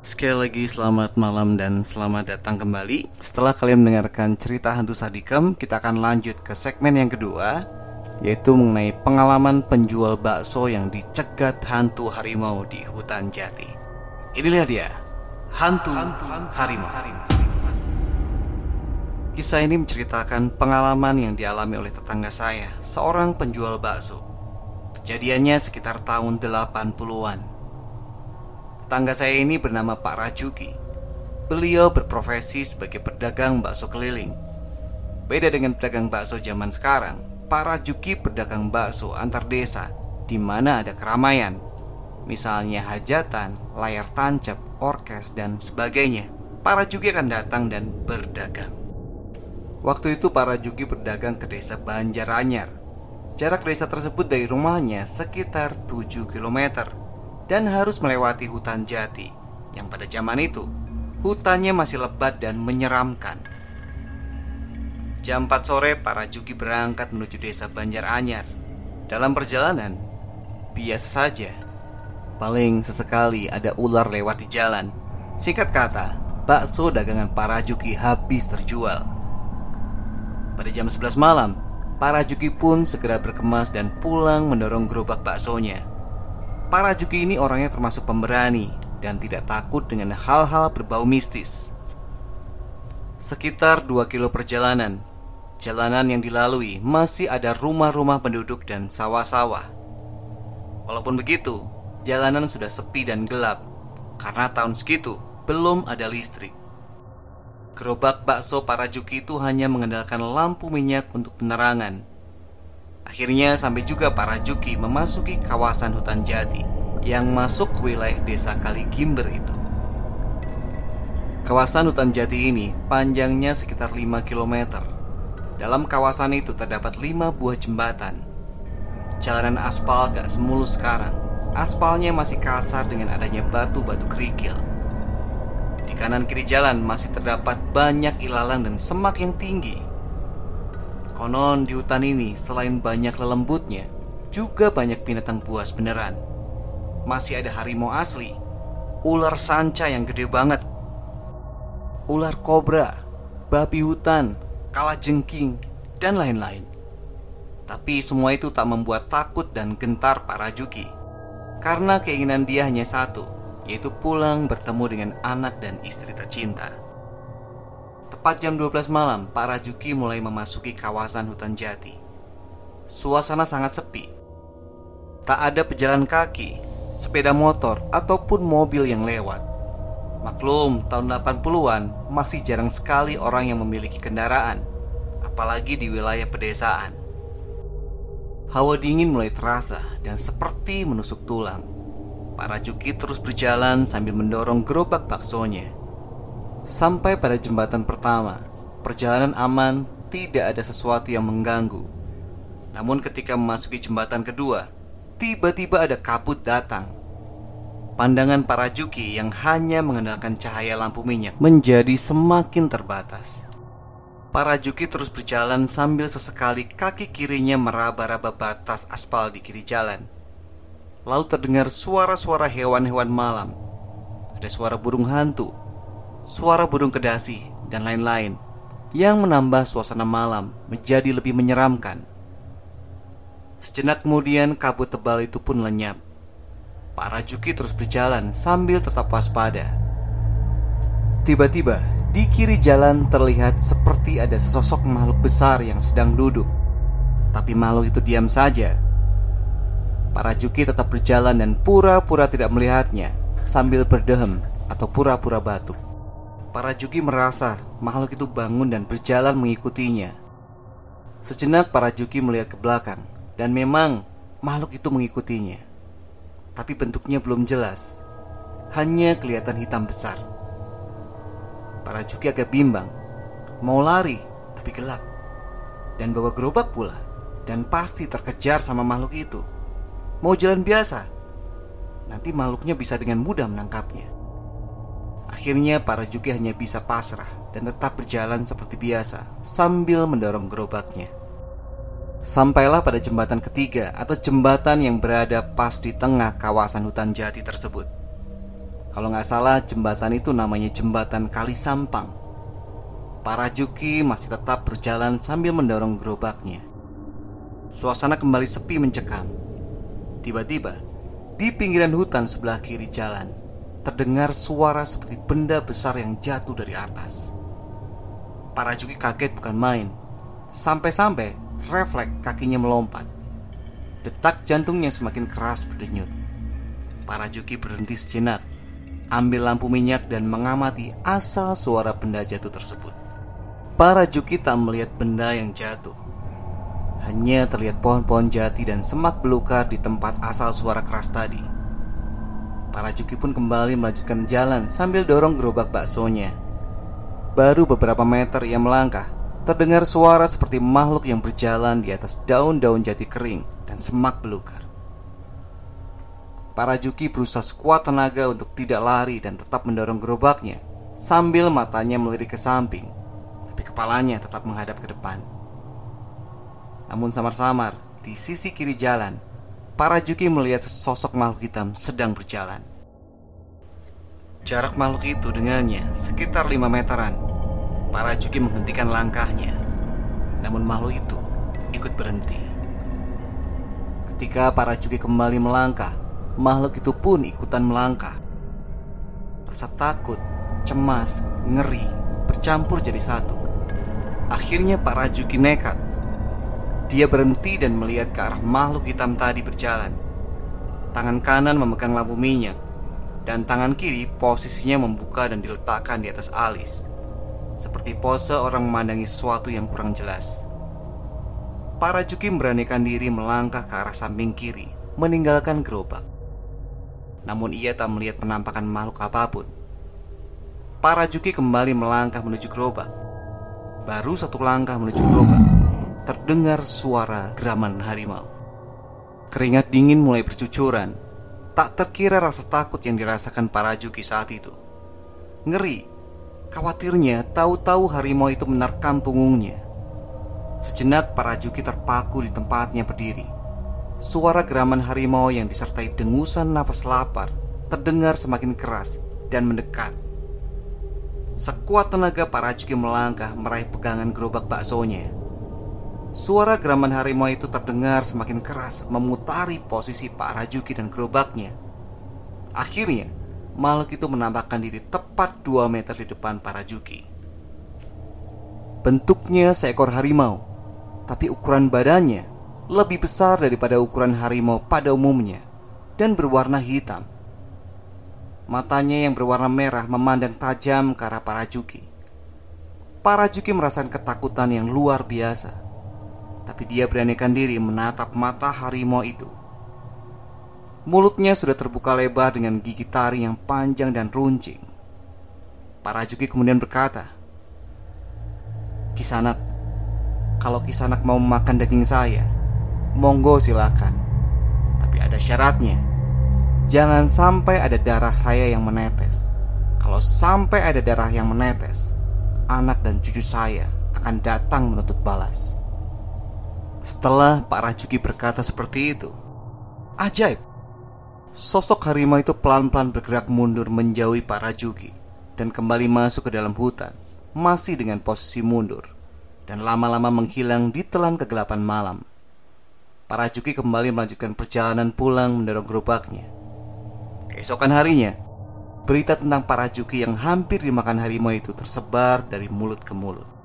Sekali lagi selamat malam dan selamat datang kembali. Setelah kalian mendengarkan cerita hantu Sadikem Kita akan lanjut ke segmen yang kedua Yaitu mengenai pengalaman penjual bakso yang dicegat hantu harimau di hutan jati. Inilah dia Hantu, hantu harimau. harimau Kisah ini menceritakan pengalaman yang dialami oleh tetangga saya Seorang penjual bakso. Kejadiannya sekitar tahun 80-an Tangga saya ini bernama Pak Rajuki. Beliau berprofesi sebagai pedagang bakso keliling. Beda dengan pedagang bakso zaman sekarang, Pak Rajuki pedagang bakso antar desa di mana ada keramaian. Misalnya hajatan, layar tancap, orkes, dan sebagainya. Pak Rajuki akan datang dan berdagang. Waktu itu Pak Rajuki berdagang ke desa Banjaranyar. Jarak desa tersebut dari rumahnya sekitar 7 kilometer dan harus melewati hutan jati yang pada zaman itu hutannya masih lebat dan menyeramkan. Jam 4 sore para juki berangkat menuju desa Banjar Anyar. Dalam perjalanan, biasa saja. Paling sesekali ada ular lewat di jalan. Singkat kata, bakso dagangan para juki habis terjual. Pada jam 11 malam, para juki pun segera berkemas dan pulang mendorong gerobak baksonya. Para Juki ini orangnya termasuk pemberani dan tidak takut dengan hal-hal berbau mistis. Sekitar 2 kilo perjalanan, jalanan yang dilalui masih ada rumah-rumah penduduk dan sawah-sawah. Walaupun begitu, jalanan sudah sepi dan gelap karena tahun segitu belum ada listrik. Gerobak bakso para Juki itu hanya mengandalkan lampu minyak untuk penerangan Akhirnya sampai juga para Juki memasuki kawasan hutan jati yang masuk ke wilayah desa Kaligimber itu. Kawasan hutan jati ini panjangnya sekitar 5 km. Dalam kawasan itu terdapat 5 buah jembatan. Jalanan aspal gak semulus sekarang. Aspalnya masih kasar dengan adanya batu-batu kerikil. Di kanan kiri jalan masih terdapat banyak ilalang dan semak yang tinggi Konon di hutan ini selain banyak lelembutnya Juga banyak binatang buas beneran. Masih ada harimau asli. Ular sanca yang gede banget. Ular kobra Babi hutan Kala jengking Dan lain-lain. Tapi semua itu tak membuat takut dan gentar para Juki. Karena keinginan dia hanya satu Yaitu pulang bertemu dengan anak dan istri tercinta Tepat jam 12 malam, para Juki mulai memasuki kawasan hutan jati. Suasana sangat sepi. Tak ada pejalan kaki, sepeda motor, ataupun mobil yang lewat. Maklum, tahun 80-an masih jarang sekali orang yang memiliki kendaraan, apalagi di wilayah pedesaan. Hawa dingin mulai terasa dan seperti menusuk tulang. Para Juki terus berjalan sambil mendorong gerobak baksonya. Sampai pada jembatan pertama, perjalanan aman, tidak ada sesuatu yang mengganggu. Namun ketika memasuki jembatan kedua, tiba-tiba ada kabut datang. Pandangan para Juki yang hanya mengandalkan cahaya lampu minyak menjadi semakin terbatas. Para Juki terus berjalan sambil sesekali kaki kirinya meraba-raba batas aspal di kiri jalan. Lalu terdengar suara-suara hewan-hewan malam. Ada suara burung hantu suara burung kedasi, dan lain-lain yang menambah suasana malam menjadi lebih menyeramkan. Sejenak kemudian kabut tebal itu pun lenyap. Pak Rajuki terus berjalan sambil tetap waspada. Tiba-tiba di kiri jalan terlihat seperti ada sesosok makhluk besar yang sedang duduk. Tapi makhluk itu diam saja. Pak Rajuki tetap berjalan dan pura-pura tidak melihatnya sambil berdehem atau pura-pura batuk. Pak Rajuki merasa makhluk itu bangun dan berjalan mengikutinya. Sejenak Pak Rajuki melihat ke belakang dan memang makhluk itu mengikutinya. Tapi bentuknya belum jelas. Hanya kelihatan hitam besar. Para Juki agak bimbang. Mau lari, tapi gelap. Dan bawa gerobak pula. Dan pasti terkejar sama makhluk itu. Mau jalan biasa. Nanti makhluknya bisa dengan mudah menangkapnya. Akhirnya para Juki hanya bisa pasrah dan tetap berjalan seperti biasa sambil mendorong gerobaknya. Sampailah pada jembatan ketiga atau jembatan yang berada pas di tengah kawasan hutan jati tersebut. Kalau nggak salah jembatan itu namanya jembatan Kali Sampang. Para Juki masih tetap berjalan sambil mendorong gerobaknya. Suasana kembali sepi mencekam. Tiba-tiba, di pinggiran hutan sebelah kiri jalan, terdengar suara seperti benda besar yang jatuh dari atas. Para Juki kaget bukan main. Sampai-sampai refleks kakinya melompat. Detak jantungnya semakin keras berdenyut. Para Juki berhenti sejenak, ambil lampu minyak dan mengamati asal suara benda jatuh tersebut. Para Juki tak melihat benda yang jatuh. Hanya terlihat pohon-pohon jati dan semak belukar di tempat asal suara keras tadi. Para Juki pun kembali melanjutkan jalan sambil dorong gerobak baksonya. Baru beberapa meter ia melangkah Terdengar suara seperti makhluk yang berjalan di atas daun-daun jati kering dan semak belukar. Para Juki berusaha sekuat tenaga untuk tidak lari dan tetap mendorong gerobaknya sambil matanya melirik ke samping, tapi kepalanya tetap menghadap ke depan. Namun samar-samar di sisi kiri jalan, para Juki melihat sesosok makhluk hitam sedang berjalan. Jarak makhluk itu dengannya sekitar 5 meteran. Para Juki menghentikan langkahnya. Namun makhluk itu ikut berhenti. Ketika para Juki kembali melangkah Makhluk itu pun ikutan melangkah. Rasa takut, cemas, ngeri Bercampur jadi satu. Akhirnya para Juki nekat Dia berhenti dan melihat ke arah makhluk hitam tadi berjalan Tangan kanan memegang lampu minyak dan tangan kiri posisinya membuka dan diletakkan di atas alis seperti pose orang memandangi sesuatu yang kurang jelas. Para Juki memberanikan diri melangkah ke arah samping kiri, meninggalkan gerobak. Namun ia tak melihat penampakan makhluk apa pun. Para Juki kembali melangkah menuju gerobak. Baru satu langkah menuju gerobak, terdengar suara geraman harimau. Keringat dingin mulai bercucuran. Tak terkira rasa takut yang dirasakan para Juki saat itu. Ngeri Khawatirnya tahu-tahu harimau itu menerkam punggungnya. Sejenak para juki terpaku di tempatnya berdiri. Suara geraman harimau yang disertai dengusan nafas lapar terdengar semakin keras dan mendekat. Sekuat tenaga para juki melangkah meraih pegangan gerobak baksonya. Suara geraman harimau itu terdengar semakin keras memutari posisi Pak Rajuki dan gerobaknya. Akhirnya, makhluk itu menampakkan diri tepat 2 meter di depan para Juki. Bentuknya seekor harimau, tapi ukuran badannya lebih besar daripada ukuran harimau pada umumnya dan berwarna hitam. Matanya yang berwarna merah memandang tajam ke arah para Juki. Para Juki merasakan ketakutan yang luar biasa, tapi dia beranikan diri menatap mata harimau itu Mulutnya sudah terbuka lebar dengan gigi taring yang panjang dan runcing. Para Juki kemudian berkata, Kisanak, kalau Kisanak mau makan daging saya, monggo silakan. Tapi ada syaratnya. Jangan sampai ada darah saya yang menetes. Kalau sampai ada darah yang menetes, anak dan cucu saya akan datang menuntut balas. Setelah Pak Rajuki berkata seperti itu, ajaib, Sosok harimau itu pelan-pelan bergerak mundur menjauhi Pak Rajuki dan kembali masuk ke dalam hutan, masih dengan posisi mundur dan lama-lama menghilang di telan kegelapan malam. para Juki kembali melanjutkan perjalanan pulang mendorong gerobaknya. Keesokan harinya, berita tentang para Juki yang hampir dimakan harimau itu tersebar dari mulut ke mulut.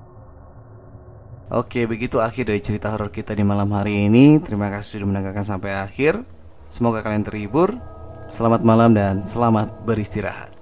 Oke, begitu akhir dari cerita horor kita di malam hari ini. Terima kasih sudah mendengarkan sampai akhir. Semoga kalian terhibur. Selamat malam dan selamat beristirahat.